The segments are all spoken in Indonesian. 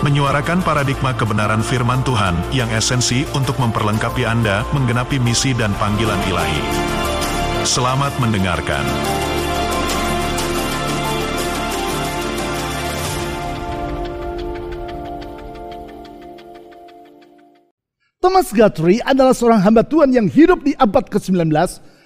menyuarakan paradigma kebenaran firman Tuhan yang esensi untuk memperlengkapi Anda menggenapi misi dan panggilan ilahi. Selamat mendengarkan. Thomas Guthrie adalah seorang hamba Tuhan yang hidup di abad ke-19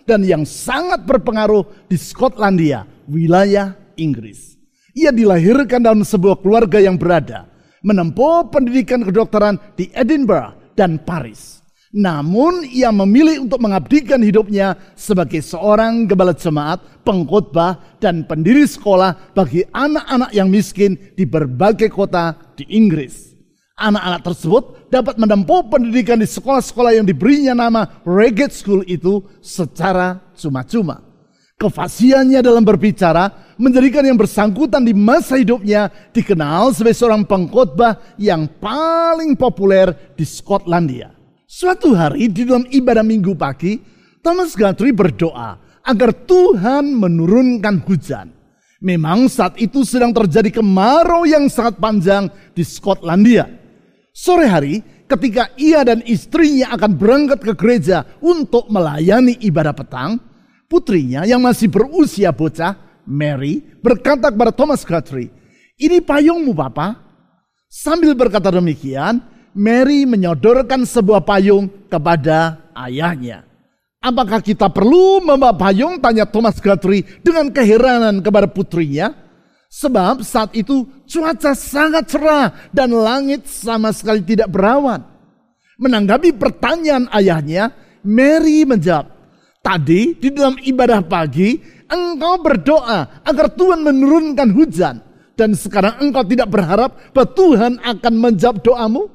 dan yang sangat berpengaruh di Skotlandia, wilayah Inggris. Ia dilahirkan dalam sebuah keluarga yang berada, menempuh pendidikan kedokteran di Edinburgh dan Paris. Namun ia memilih untuk mengabdikan hidupnya sebagai seorang gembala jemaat, pengkhotbah dan pendiri sekolah bagi anak-anak yang miskin di berbagai kota di Inggris. Anak-anak tersebut dapat menempuh pendidikan di sekolah-sekolah yang diberinya nama Regate School itu secara cuma-cuma. Kefasiannya dalam berbicara menjadikan yang bersangkutan di masa hidupnya dikenal sebagai seorang pengkhotbah yang paling populer di Skotlandia. Suatu hari di dalam ibadah minggu pagi, Thomas Guthrie berdoa agar Tuhan menurunkan hujan. Memang saat itu sedang terjadi kemarau yang sangat panjang di Skotlandia. Sore hari, ketika ia dan istrinya akan berangkat ke gereja untuk melayani ibadah petang, putrinya yang masih berusia bocah, Mary, berkata kepada Thomas Guthrie, ini payungmu papa. Sambil berkata demikian, Mary menyodorkan sebuah payung kepada ayahnya. Apakah kita perlu membawa payung? Tanya Thomas Guthrie dengan keheranan kepada putrinya. Sebab saat itu cuaca sangat cerah dan langit sama sekali tidak berawan. Menanggapi pertanyaan ayahnya, Mary menjawab, Tadi di dalam ibadah pagi, engkau berdoa agar Tuhan menurunkan hujan. Dan sekarang engkau tidak berharap bahwa Tuhan akan menjawab doamu?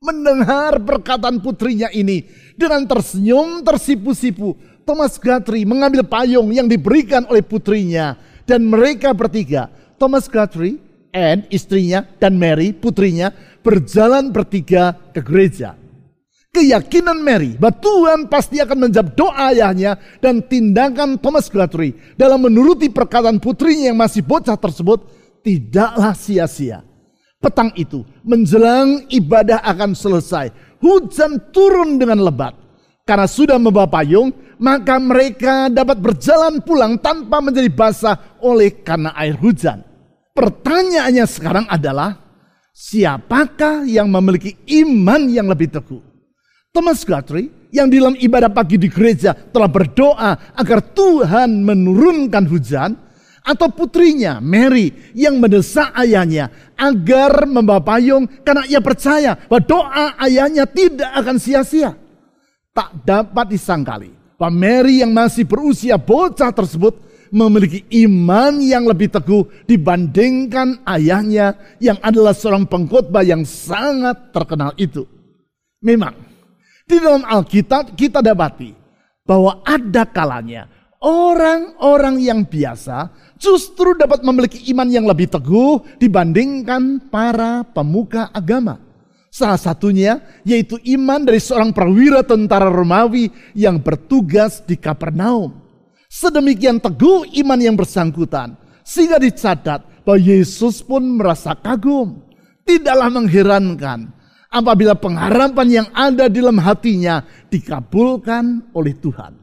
Mendengar perkataan putrinya ini, dengan tersenyum tersipu-sipu, Thomas Guthrie mengambil payung yang diberikan oleh putrinya. Dan mereka bertiga Thomas Guthrie, Anne, istrinya, dan Mary, putrinya, berjalan bertiga ke gereja. Keyakinan Mary bahwa Tuhan pasti akan menjawab doa ayahnya dan tindakan Thomas Guthrie dalam menuruti perkataan putrinya yang masih bocah tersebut tidaklah sia-sia. Petang itu menjelang ibadah akan selesai, hujan turun dengan lebat. Karena sudah membawa payung, maka mereka dapat berjalan pulang tanpa menjadi basah oleh karena air hujan. Pertanyaannya sekarang adalah, siapakah yang memiliki iman yang lebih teguh? Thomas Guthrie yang dalam ibadah pagi di gereja telah berdoa agar Tuhan menurunkan hujan, atau putrinya Mary yang mendesak ayahnya agar membawa payung karena ia percaya bahwa doa ayahnya tidak akan sia-sia. Tak dapat disangkali bahwa Mary yang masih berusia bocah tersebut memiliki iman yang lebih teguh dibandingkan ayahnya yang adalah seorang pengkhotbah yang sangat terkenal itu. Memang di dalam Alkitab kita dapati bahwa ada kalanya orang-orang yang biasa justru dapat memiliki iman yang lebih teguh dibandingkan para pemuka agama. Salah satunya yaitu iman dari seorang perwira tentara Romawi yang bertugas di Kapernaum. Sedemikian teguh iman yang bersangkutan. Sehingga dicatat bahwa Yesus pun merasa kagum. Tidaklah mengherankan apabila pengharapan yang ada di dalam hatinya dikabulkan oleh Tuhan.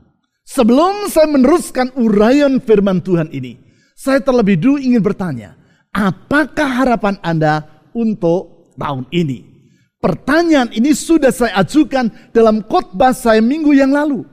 Sebelum saya meneruskan uraian firman Tuhan ini, saya terlebih dulu ingin bertanya, apakah harapan Anda untuk tahun ini? Pertanyaan ini sudah saya ajukan dalam khotbah saya minggu yang lalu.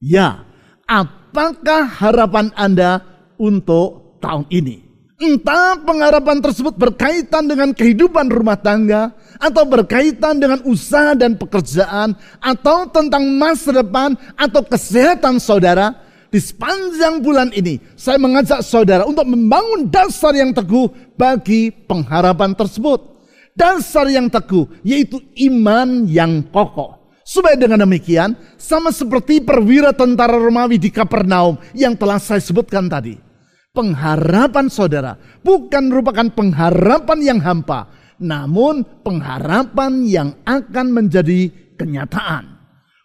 Ya, apakah harapan Anda untuk tahun ini? Entah pengharapan tersebut berkaitan dengan kehidupan rumah tangga, atau berkaitan dengan usaha dan pekerjaan, atau tentang masa depan, atau kesehatan saudara. Di sepanjang bulan ini, saya mengajak saudara untuk membangun dasar yang teguh bagi pengharapan tersebut. Dasar yang teguh, yaitu iman yang kokoh Supaya dengan demikian sama seperti perwira tentara Romawi di Kapernaum yang telah saya sebutkan tadi. Pengharapan saudara bukan merupakan pengharapan yang hampa, namun pengharapan yang akan menjadi kenyataan.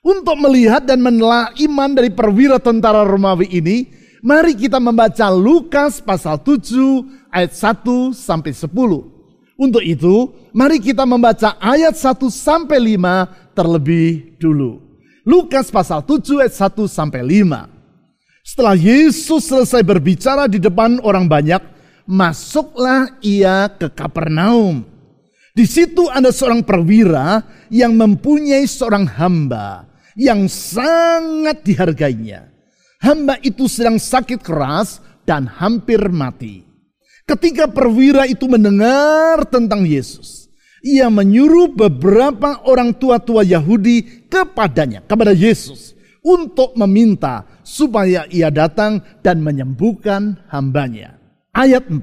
Untuk melihat dan menelaah iman dari perwira tentara Romawi ini, mari kita membaca Lukas pasal 7 ayat 1 sampai 10. Untuk itu, mari kita membaca ayat 1 sampai 5 terlebih dulu. Lukas pasal 7 ayat 1 sampai 5. Setelah Yesus selesai berbicara di depan orang banyak, masuklah ia ke Kapernaum. Di situ ada seorang perwira yang mempunyai seorang hamba yang sangat dihargainya. Hamba itu sedang sakit keras dan hampir mati. Ketika perwira itu mendengar tentang Yesus, ia menyuruh beberapa orang tua-tua Yahudi kepadanya, kepada Yesus, untuk meminta supaya ia datang dan menyembuhkan hambanya. Ayat 4,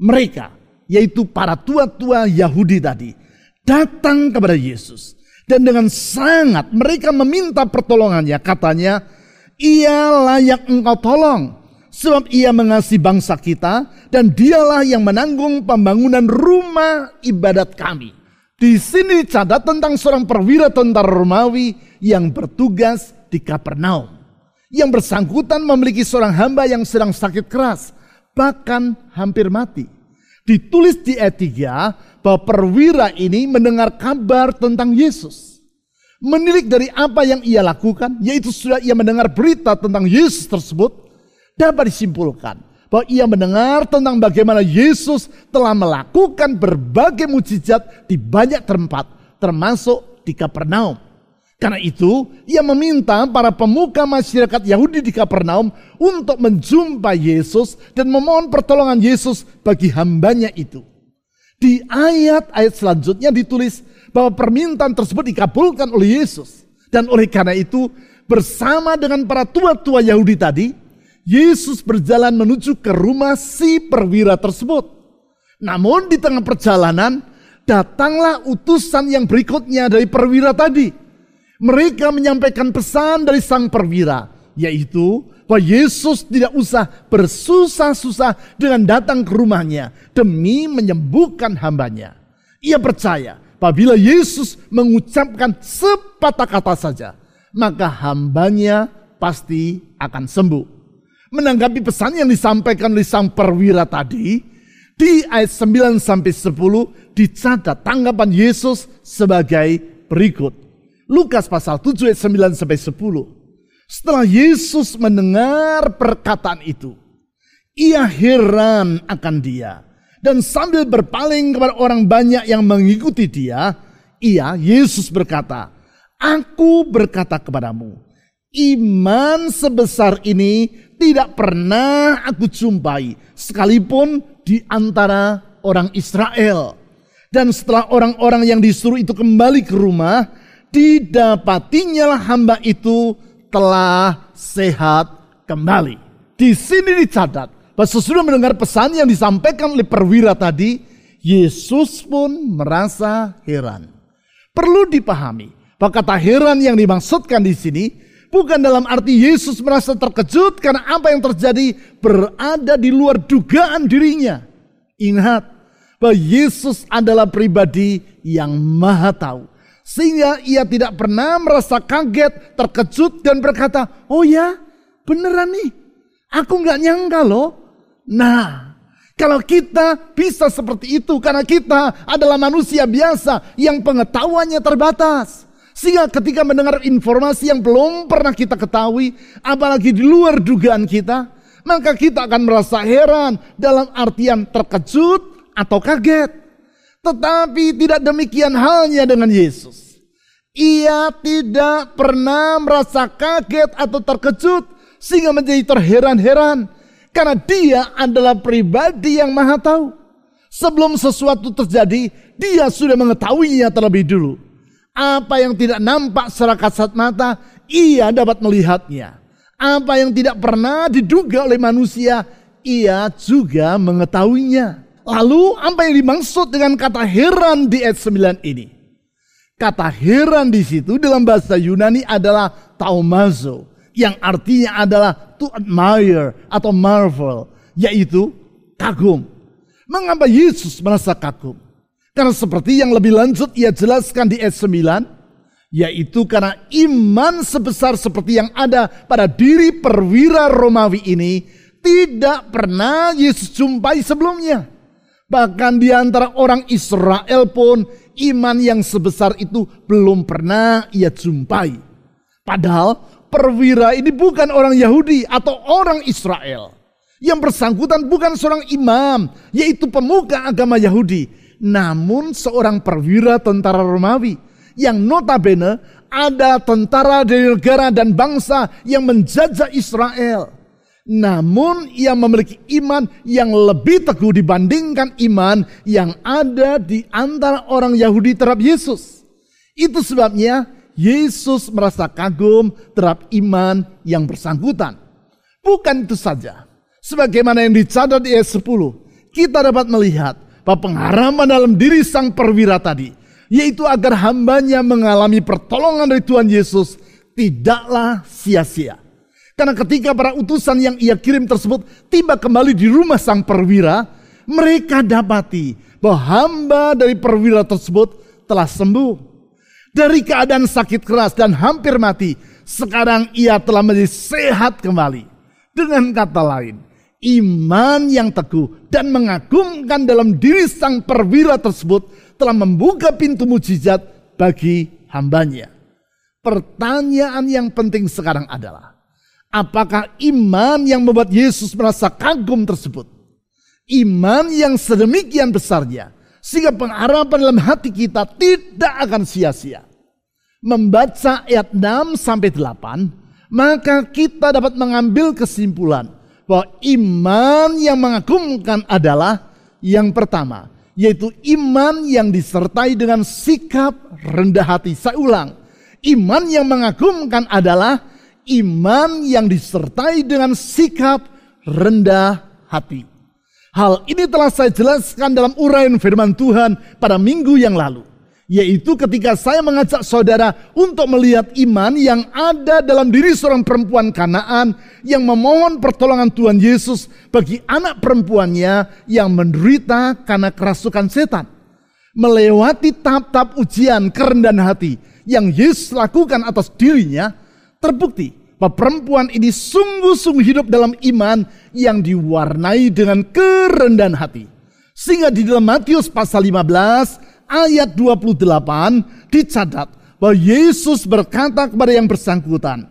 mereka, yaitu para tua-tua Yahudi tadi, datang kepada Yesus. Dan dengan sangat mereka meminta pertolongannya, katanya, ia layak engkau tolong Sebab ia mengasihi bangsa kita dan dialah yang menanggung pembangunan rumah ibadat kami. Di sini dicatat tentang seorang perwira tentara Romawi yang bertugas di Kapernaum. Yang bersangkutan memiliki seorang hamba yang sedang sakit keras, bahkan hampir mati. Ditulis di ayat 3 bahwa perwira ini mendengar kabar tentang Yesus. Menilik dari apa yang ia lakukan, yaitu sudah ia mendengar berita tentang Yesus tersebut, dapat disimpulkan bahwa ia mendengar tentang bagaimana Yesus telah melakukan berbagai mujizat di banyak tempat, termasuk di Kapernaum. Karena itu, ia meminta para pemuka masyarakat Yahudi di Kapernaum untuk menjumpai Yesus dan memohon pertolongan Yesus bagi hambanya itu. Di ayat-ayat selanjutnya ditulis bahwa permintaan tersebut dikabulkan oleh Yesus. Dan oleh karena itu, bersama dengan para tua-tua Yahudi tadi, Yesus berjalan menuju ke rumah si perwira tersebut. Namun di tengah perjalanan datanglah utusan yang berikutnya dari perwira tadi. Mereka menyampaikan pesan dari sang perwira, yaitu bahwa Yesus tidak usah bersusah-susah dengan datang ke rumahnya demi menyembuhkan hambanya. Ia percaya apabila Yesus mengucapkan sepatah kata saja, maka hambanya pasti akan sembuh menanggapi pesan yang disampaikan oleh sang perwira tadi, di ayat 9 sampai 10 dicatat tanggapan Yesus sebagai berikut. Lukas pasal 7 ayat 9 sampai 10. Setelah Yesus mendengar perkataan itu, ia heran akan dia. Dan sambil berpaling kepada orang banyak yang mengikuti dia, ia, Yesus berkata, Aku berkata kepadamu, iman sebesar ini tidak pernah aku jumpai sekalipun di antara orang Israel. Dan setelah orang-orang yang disuruh itu kembali ke rumah, didapatinya hamba itu telah sehat kembali. Di sini dicatat bahwa sesudah mendengar pesan yang disampaikan oleh perwira tadi, Yesus pun merasa heran. Perlu dipahami bahwa kata heran yang dimaksudkan di sini Bukan dalam arti Yesus merasa terkejut karena apa yang terjadi berada di luar dugaan dirinya. Ingat bahwa Yesus adalah pribadi yang maha tahu. Sehingga ia tidak pernah merasa kaget, terkejut dan berkata, oh ya beneran nih, aku nggak nyangka loh. Nah, kalau kita bisa seperti itu karena kita adalah manusia biasa yang pengetahuannya terbatas. Sehingga ketika mendengar informasi yang belum pernah kita ketahui, apalagi di luar dugaan kita, maka kita akan merasa heran dalam artian terkejut atau kaget. Tetapi tidak demikian halnya dengan Yesus. Ia tidak pernah merasa kaget atau terkejut sehingga menjadi terheran-heran karena dia adalah pribadi yang maha tahu. Sebelum sesuatu terjadi, dia sudah mengetahuinya terlebih dulu. Apa yang tidak nampak secara kasat mata, ia dapat melihatnya. Apa yang tidak pernah diduga oleh manusia, ia juga mengetahuinya. Lalu apa yang dimaksud dengan kata heran di ayat 9 ini? Kata heran di situ dalam bahasa Yunani adalah taumazo yang artinya adalah to admire atau marvel, yaitu kagum. Mengapa Yesus merasa kagum? Karena seperti yang lebih lanjut ia jelaskan di ayat 9, yaitu karena iman sebesar seperti yang ada pada diri perwira Romawi ini tidak pernah Yesus jumpai sebelumnya. Bahkan di antara orang Israel pun iman yang sebesar itu belum pernah ia jumpai. Padahal perwira ini bukan orang Yahudi atau orang Israel. Yang bersangkutan bukan seorang imam, yaitu pemuka agama Yahudi. Namun seorang perwira tentara Romawi yang notabene ada tentara dari negara dan bangsa yang menjajah Israel. Namun ia memiliki iman yang lebih teguh dibandingkan iman yang ada di antara orang Yahudi terhadap Yesus. Itu sebabnya Yesus merasa kagum terhadap iman yang bersangkutan. Bukan itu saja. Sebagaimana yang dicatat di ayat 10. Kita dapat melihat bahwa pengharaman dalam diri sang perwira tadi. Yaitu agar hambanya mengalami pertolongan dari Tuhan Yesus tidaklah sia-sia. Karena ketika para utusan yang ia kirim tersebut tiba kembali di rumah sang perwira, mereka dapati bahwa hamba dari perwira tersebut telah sembuh. Dari keadaan sakit keras dan hampir mati, sekarang ia telah menjadi sehat kembali. Dengan kata lain, iman yang teguh dan mengagumkan dalam diri sang perwira tersebut telah membuka pintu mujizat bagi hambanya. Pertanyaan yang penting sekarang adalah, Apakah iman yang membuat Yesus merasa kagum tersebut? Iman yang sedemikian besarnya. Sehingga pengharapan dalam hati kita tidak akan sia-sia. Membaca ayat 6 sampai 8. Maka kita dapat mengambil kesimpulan. Bahwa iman yang mengagumkan adalah yang pertama. Yaitu iman yang disertai dengan sikap rendah hati. Saya ulang. Iman yang mengagumkan adalah iman yang disertai dengan sikap rendah hati. Hal ini telah saya jelaskan dalam uraian firman Tuhan pada minggu yang lalu. Yaitu ketika saya mengajak saudara untuk melihat iman yang ada dalam diri seorang perempuan kanaan yang memohon pertolongan Tuhan Yesus bagi anak perempuannya yang menderita karena kerasukan setan. Melewati tahap-tahap ujian kerendahan hati yang Yesus lakukan atas dirinya, terbukti bahwa perempuan ini sungguh-sungguh hidup dalam iman yang diwarnai dengan kerendahan hati. Sehingga di dalam Matius pasal 15 ayat 28 dicatat bahwa Yesus berkata kepada yang bersangkutan,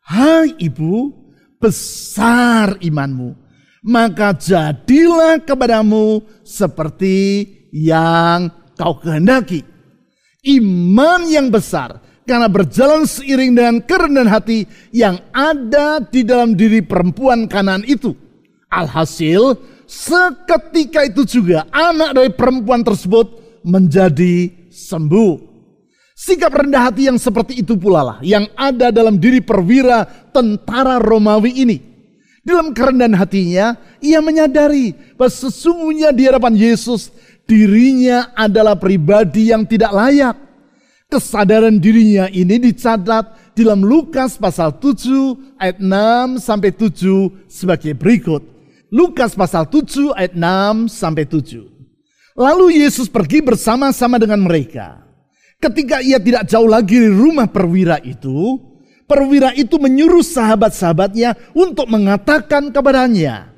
Hai ibu, besar imanmu, maka jadilah kepadamu seperti yang kau kehendaki. Iman yang besar karena berjalan seiring dengan kerendahan hati yang ada di dalam diri perempuan kanan itu. Alhasil, seketika itu juga anak dari perempuan tersebut menjadi sembuh. Sikap rendah hati yang seperti itu pula lah yang ada dalam diri perwira tentara Romawi ini. Dalam kerendahan hatinya, ia menyadari bahwa sesungguhnya di hadapan Yesus, dirinya adalah pribadi yang tidak layak Kesadaran dirinya ini dicatat dalam Lukas pasal 7 ayat 6 sampai 7 sebagai berikut. Lukas pasal 7 ayat 6 sampai 7. Lalu Yesus pergi bersama-sama dengan mereka. Ketika ia tidak jauh lagi dari rumah perwira itu, perwira itu menyuruh sahabat-sahabatnya untuk mengatakan kepadanya,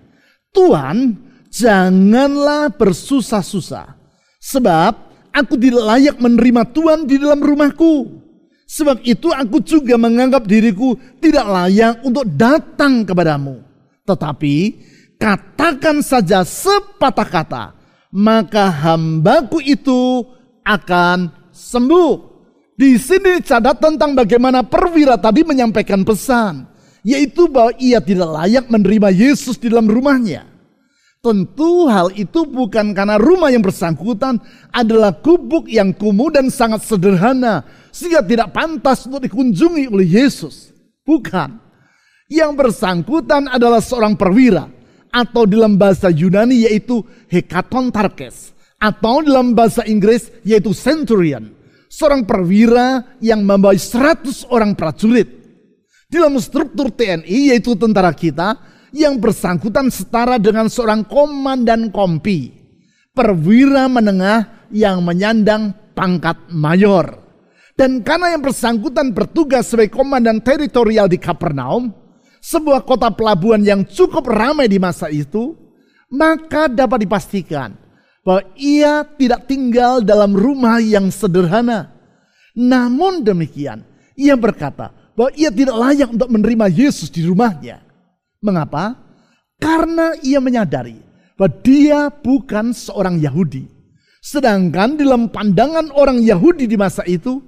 Tuhan, janganlah bersusah-susah. Sebab aku tidak layak menerima Tuhan di dalam rumahku. Sebab itu aku juga menganggap diriku tidak layak untuk datang kepadamu. Tetapi katakan saja sepatah kata, maka hambaku itu akan sembuh. Di sini dicatat tentang bagaimana perwira tadi menyampaikan pesan, yaitu bahwa ia tidak layak menerima Yesus di dalam rumahnya. Tentu hal itu bukan karena rumah yang bersangkutan adalah gubuk yang kumuh dan sangat sederhana. Sehingga tidak pantas untuk dikunjungi oleh Yesus. Bukan. Yang bersangkutan adalah seorang perwira. Atau dalam bahasa Yunani yaitu hekaton tarkes. Atau dalam bahasa Inggris yaitu centurion. seorang perwira yang membawa 100 orang prajurit. Dalam struktur TNI yaitu tentara kita yang bersangkutan setara dengan seorang komandan kompi. Perwira menengah yang menyandang pangkat mayor. Dan karena yang bersangkutan bertugas sebagai komandan teritorial di Kapernaum, sebuah kota pelabuhan yang cukup ramai di masa itu, maka dapat dipastikan bahwa ia tidak tinggal dalam rumah yang sederhana. Namun demikian, ia berkata bahwa ia tidak layak untuk menerima Yesus di rumahnya. Mengapa? Karena ia menyadari bahwa dia bukan seorang Yahudi. Sedangkan dalam pandangan orang Yahudi di masa itu,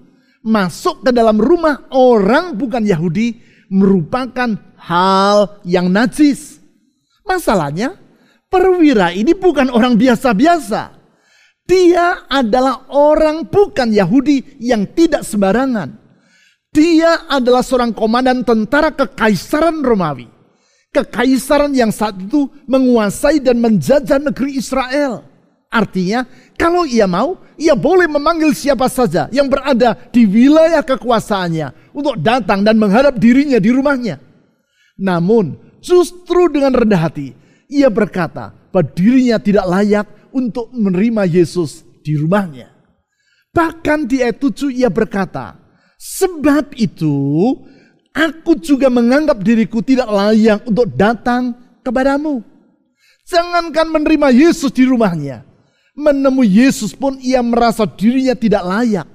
masuk ke dalam rumah orang bukan Yahudi merupakan hal yang najis. Masalahnya, perwira ini bukan orang biasa-biasa. Dia adalah orang bukan Yahudi yang tidak sembarangan. Dia adalah seorang komandan tentara kekaisaran Romawi. Kekaisaran yang saat itu menguasai dan menjajah negeri Israel. Artinya, kalau ia mau, ia boleh memanggil siapa saja yang berada di wilayah kekuasaannya untuk datang dan menghadap dirinya di rumahnya. Namun, justru dengan rendah hati, ia berkata bahwa dirinya tidak layak untuk menerima Yesus di rumahnya. Bahkan di ayat 7 ia berkata, sebab itu aku juga menganggap diriku tidak layak untuk datang kepadamu. Jangankan menerima Yesus di rumahnya, menemui Yesus pun ia merasa dirinya tidak layak.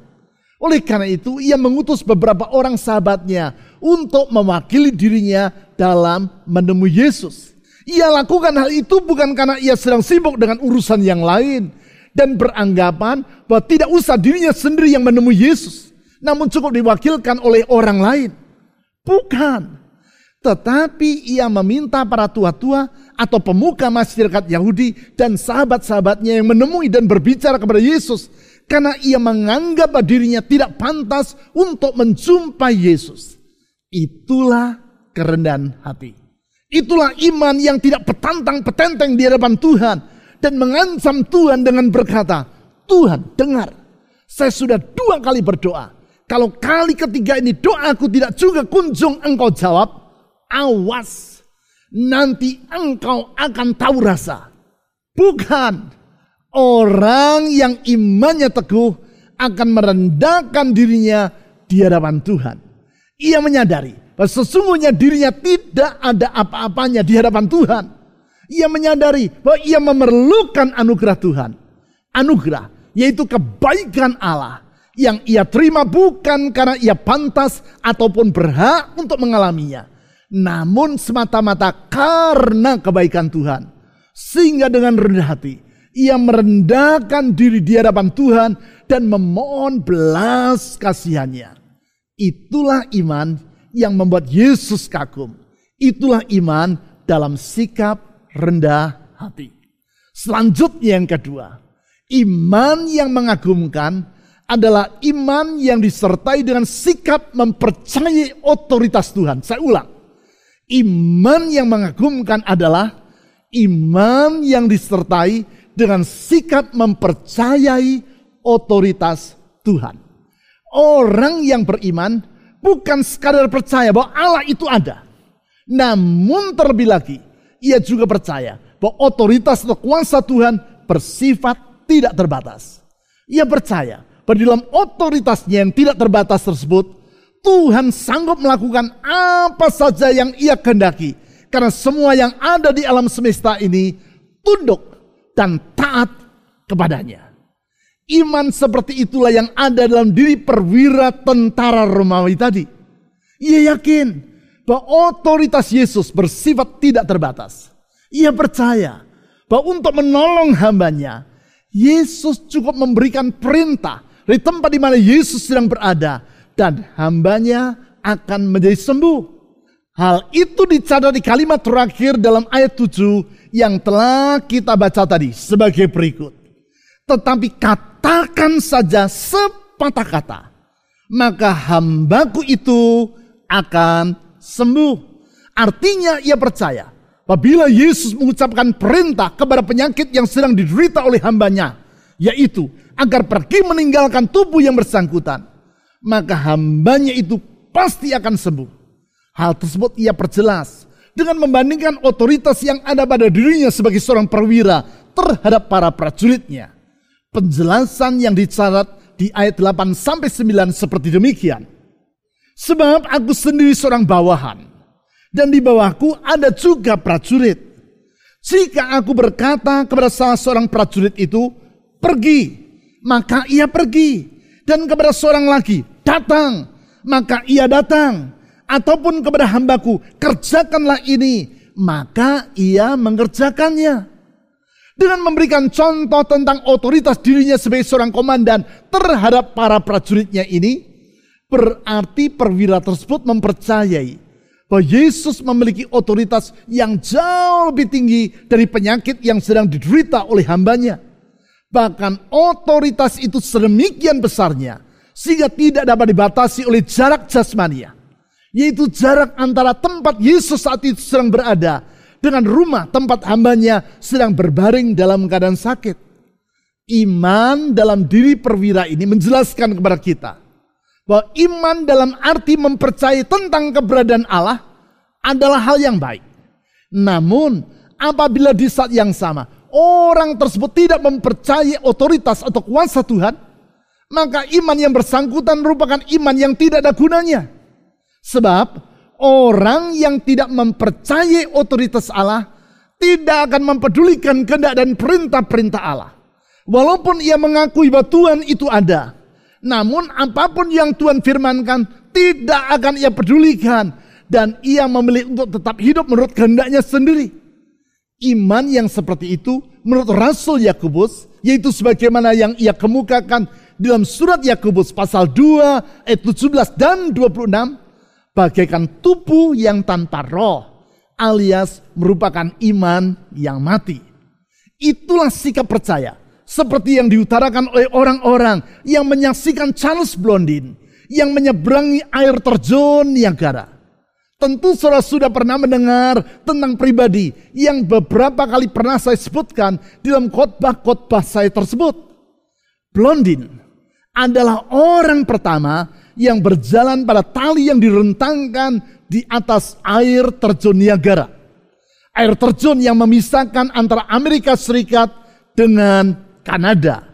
Oleh karena itu, ia mengutus beberapa orang sahabatnya untuk mewakili dirinya dalam menemui Yesus. Ia lakukan hal itu bukan karena ia sedang sibuk dengan urusan yang lain dan beranggapan bahwa tidak usah dirinya sendiri yang menemui Yesus, namun cukup diwakilkan oleh orang lain. Bukan. Tetapi ia meminta para tua-tua atau pemuka masyarakat Yahudi dan sahabat-sahabatnya yang menemui dan berbicara kepada Yesus karena ia menganggap dirinya tidak pantas untuk menjumpai Yesus. Itulah kerendahan hati. Itulah iman yang tidak petantang petenteng di hadapan Tuhan. Dan mengancam Tuhan dengan berkata, Tuhan dengar, saya sudah dua kali berdoa. Kalau kali ketiga ini doaku tidak juga kunjung engkau jawab, awas, nanti engkau akan tahu rasa. Bukan, orang yang imannya teguh akan merendahkan dirinya di hadapan Tuhan. Ia menyadari bahwa sesungguhnya dirinya tidak ada apa-apanya di hadapan Tuhan. Ia menyadari bahwa ia memerlukan anugerah Tuhan. Anugerah yaitu kebaikan Allah yang ia terima bukan karena ia pantas ataupun berhak untuk mengalaminya. Namun semata-mata karena kebaikan Tuhan. Sehingga dengan rendah hati ia merendahkan diri di hadapan Tuhan dan memohon belas kasihannya. Itulah iman yang membuat Yesus kagum. Itulah iman dalam sikap rendah hati. Selanjutnya yang kedua, iman yang mengagumkan adalah iman yang disertai dengan sikap mempercayai otoritas Tuhan. Saya ulang. Iman yang mengagumkan adalah iman yang disertai dengan sikap mempercayai otoritas Tuhan. Orang yang beriman bukan sekadar percaya bahwa Allah itu ada. Namun terlebih lagi, ia juga percaya bahwa otoritas atau kuasa Tuhan bersifat tidak terbatas. Ia percaya bahwa dalam otoritasnya yang tidak terbatas tersebut, Tuhan sanggup melakukan apa saja yang ia kehendaki. Karena semua yang ada di alam semesta ini tunduk dan taat kepadanya. Iman seperti itulah yang ada dalam diri perwira tentara Romawi tadi. Ia yakin bahwa otoritas Yesus bersifat tidak terbatas. Ia percaya bahwa untuk menolong hambanya, Yesus cukup memberikan perintah dari tempat di mana Yesus sedang berada dan hambanya akan menjadi sembuh. Hal itu dicatat di kalimat terakhir dalam ayat 7 yang telah kita baca tadi sebagai berikut. Tetapi katakan saja sepatah kata. Maka hambaku itu akan sembuh. Artinya ia percaya. Apabila Yesus mengucapkan perintah kepada penyakit yang sedang diderita oleh hambanya. Yaitu agar pergi meninggalkan tubuh yang bersangkutan, maka hambanya itu pasti akan sembuh. Hal tersebut ia perjelas dengan membandingkan otoritas yang ada pada dirinya sebagai seorang perwira terhadap para prajuritnya. Penjelasan yang dicatat di ayat 8 sampai 9 seperti demikian. Sebab aku sendiri seorang bawahan dan di bawahku ada juga prajurit. Jika aku berkata kepada salah seorang prajurit itu, pergi, maka ia pergi. Dan kepada seorang lagi, datang, maka ia datang. Ataupun kepada hambaku, kerjakanlah ini, maka ia mengerjakannya. Dengan memberikan contoh tentang otoritas dirinya sebagai seorang komandan terhadap para prajuritnya ini, berarti perwira tersebut mempercayai bahwa Yesus memiliki otoritas yang jauh lebih tinggi dari penyakit yang sedang diderita oleh hambanya. Bahkan otoritas itu sedemikian besarnya sehingga tidak dapat dibatasi oleh jarak jasmania. Yaitu jarak antara tempat Yesus saat itu sedang berada dengan rumah tempat hambanya sedang berbaring dalam keadaan sakit. Iman dalam diri perwira ini menjelaskan kepada kita bahwa iman dalam arti mempercayai tentang keberadaan Allah adalah hal yang baik. Namun apabila di saat yang sama orang tersebut tidak mempercayai otoritas atau kuasa Tuhan, maka iman yang bersangkutan merupakan iman yang tidak ada gunanya. Sebab orang yang tidak mempercayai otoritas Allah tidak akan mempedulikan kehendak dan perintah-perintah Allah. Walaupun ia mengakui bahwa Tuhan itu ada. Namun apa pun yang Tuhan firmankan tidak akan ia pedulikan. Dan ia memilih untuk tetap hidup menurut kehendaknya sendiri. Iman yang seperti itu menurut Rasul Yakobus yaitu sebagaimana yang ia kemukakan dalam surat Yakobus pasal 2 ayat 17 dan 26 bagaikan tubuh yang tanpa roh alias merupakan iman yang mati. Itulah sikap percaya seperti yang diutarakan oleh orang-orang yang menyaksikan Charles Blondin yang menyeberangi air terjun Niagara. Tentu saudara sudah pernah mendengar tentang pribadi yang beberapa kali pernah saya sebutkan dalam khotbah-khotbah saya tersebut. Blondin adalah orang pertama yang berjalan pada tali yang direntangkan di atas air terjun Niagara. Air terjun yang memisahkan antara Amerika Serikat dengan Kanada.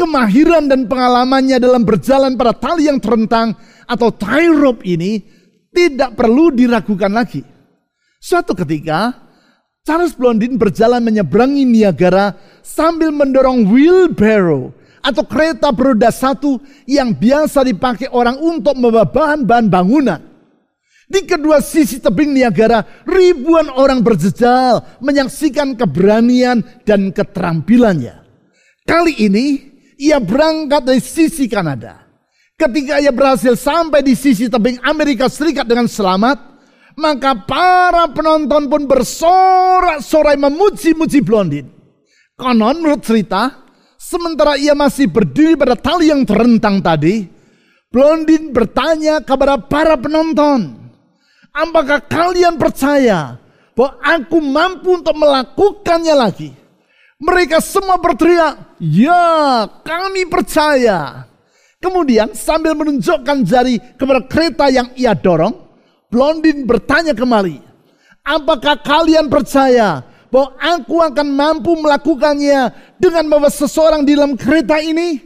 Kemahiran dan pengalamannya dalam berjalan pada tali yang terentang atau tie rope ini tidak perlu diragukan lagi. Suatu ketika, Charles Blondin berjalan menyeberangi Niagara sambil mendorong wheelbarrow atau kereta beroda satu yang biasa dipakai orang untuk membawa bahan-bahan bangunan. Di kedua sisi tebing Niagara, ribuan orang berjejal menyaksikan keberanian dan keterampilannya. Kali ini, ia berangkat dari sisi Kanada. Ketika ia berhasil sampai di sisi tebing Amerika Serikat dengan selamat, maka para penonton pun bersorak-sorai memuji-muji Blondin. Konon menurut cerita, sementara ia masih berdiri pada tali yang terentang tadi, Blondin bertanya kepada para penonton, apakah kalian percaya bahwa aku mampu untuk melakukannya lagi? Mereka semua berteriak, ya kami percaya. Kemudian sambil menunjukkan jari kepada kereta yang ia dorong, Blondin bertanya kembali, apakah kalian percaya bahwa aku akan mampu melakukannya dengan membawa seseorang di dalam kereta ini?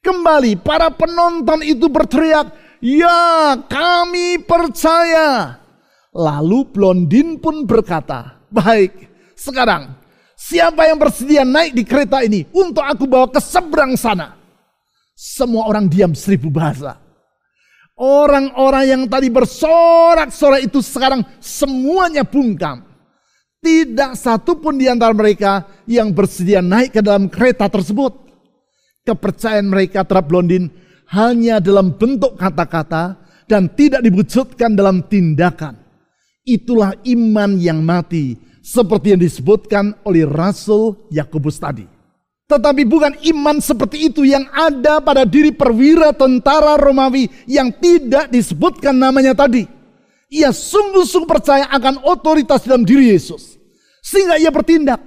Kembali para penonton itu berteriak, ya kami percaya. Lalu Blondin pun berkata, baik sekarang siapa yang bersedia naik di kereta ini untuk aku bawa ke seberang sana? Semua orang diam seribu bahasa. Orang-orang yang tadi bersorak-sorak itu sekarang semuanya bungkam. Tidak satu pun di antara mereka yang bersedia naik ke dalam kereta tersebut. Kepercayaan mereka terhadap Blondin hanya dalam bentuk kata-kata dan tidak diwujudkan dalam tindakan. Itulah iman yang mati seperti yang disebutkan oleh Rasul Yakobus tadi. Tetapi bukan iman seperti itu yang ada pada diri perwira tentara Romawi yang tidak disebutkan namanya tadi. Ia sungguh-sungguh percaya akan otoritas dalam diri Yesus. Sehingga ia bertindak.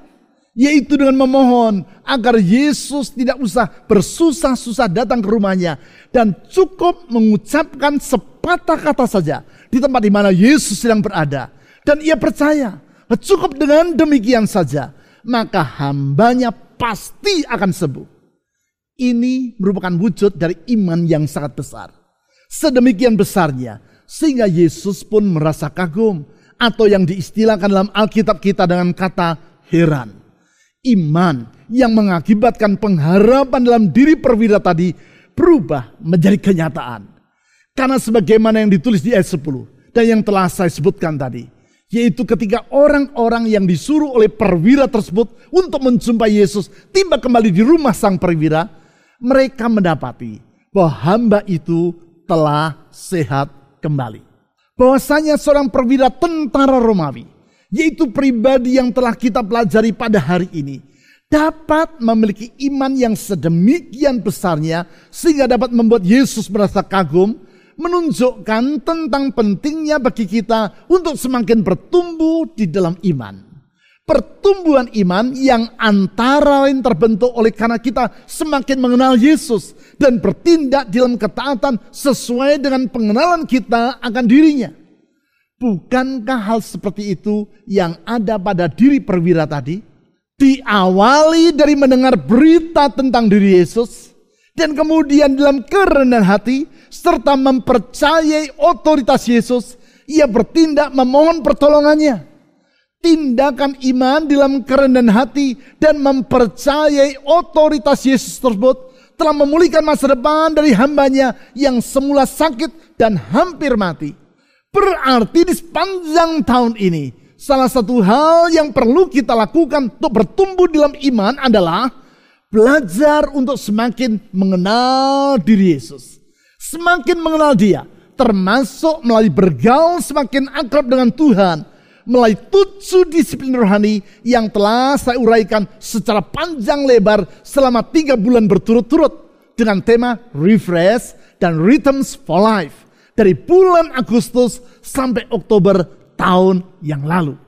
Yaitu dengan memohon agar Yesus tidak usah bersusah-susah datang ke rumahnya. Dan cukup mengucapkan sepatah kata saja di tempat di mana Yesus sedang berada. Dan ia percaya cukup dengan demikian saja. Maka hambanya pasti akan sembuh. Ini merupakan wujud dari iman yang sangat besar. Sedemikian besarnya sehingga Yesus pun merasa kagum atau yang diistilahkan dalam Alkitab kita dengan kata heran. Iman yang mengakibatkan pengharapan dalam diri perwira tadi berubah menjadi kenyataan. Karena sebagaimana yang ditulis di ayat 10 dan yang telah saya sebutkan tadi. Yaitu ketika orang-orang yang disuruh oleh perwira tersebut untuk menjumpai Yesus tiba kembali di rumah sang perwira. Mereka mendapati bahwa hamba itu telah sehat kembali. Bahwasanya seorang perwira tentara Romawi yaitu pribadi yang telah kita pelajari pada hari ini, dapat memiliki iman yang sedemikian besarnya sehingga dapat membuat Yesus merasa kagum, menunjukkan tentang pentingnya bagi kita untuk semakin bertumbuh di dalam iman. Pertumbuhan iman yang antara lain terbentuk oleh karena kita semakin mengenal Yesus dan bertindak dalam ketaatan sesuai dengan pengenalan kita akan dirinya. Bukankah hal seperti itu yang ada pada diri perwira tadi? Diawali dari mendengar berita tentang diri Yesus dan kemudian dalam kerendahan hati serta mempercayai otoritas Yesus, ia bertindak memohon pertolongannya. Tindakan iman dalam kerendahan hati dan mempercayai otoritas Yesus tersebut telah memulihkan masa depan dari hambanya yang semula sakit dan hampir mati. Berarti di sepanjang tahun ini, salah satu hal yang perlu kita lakukan untuk bertumbuh dalam iman adalah belajar untuk semakin mengenal diri Yesus. Semakin mengenal dia, termasuk melalui bergaul semakin akrab dengan Tuhan, melalui tujuh disiplin rohani yang telah saya uraikan secara panjang lebar selama tiga bulan berturut-turut dengan tema Refresh dan Rhythms for Life dari bulan Agustus sampai Oktober tahun yang lalu.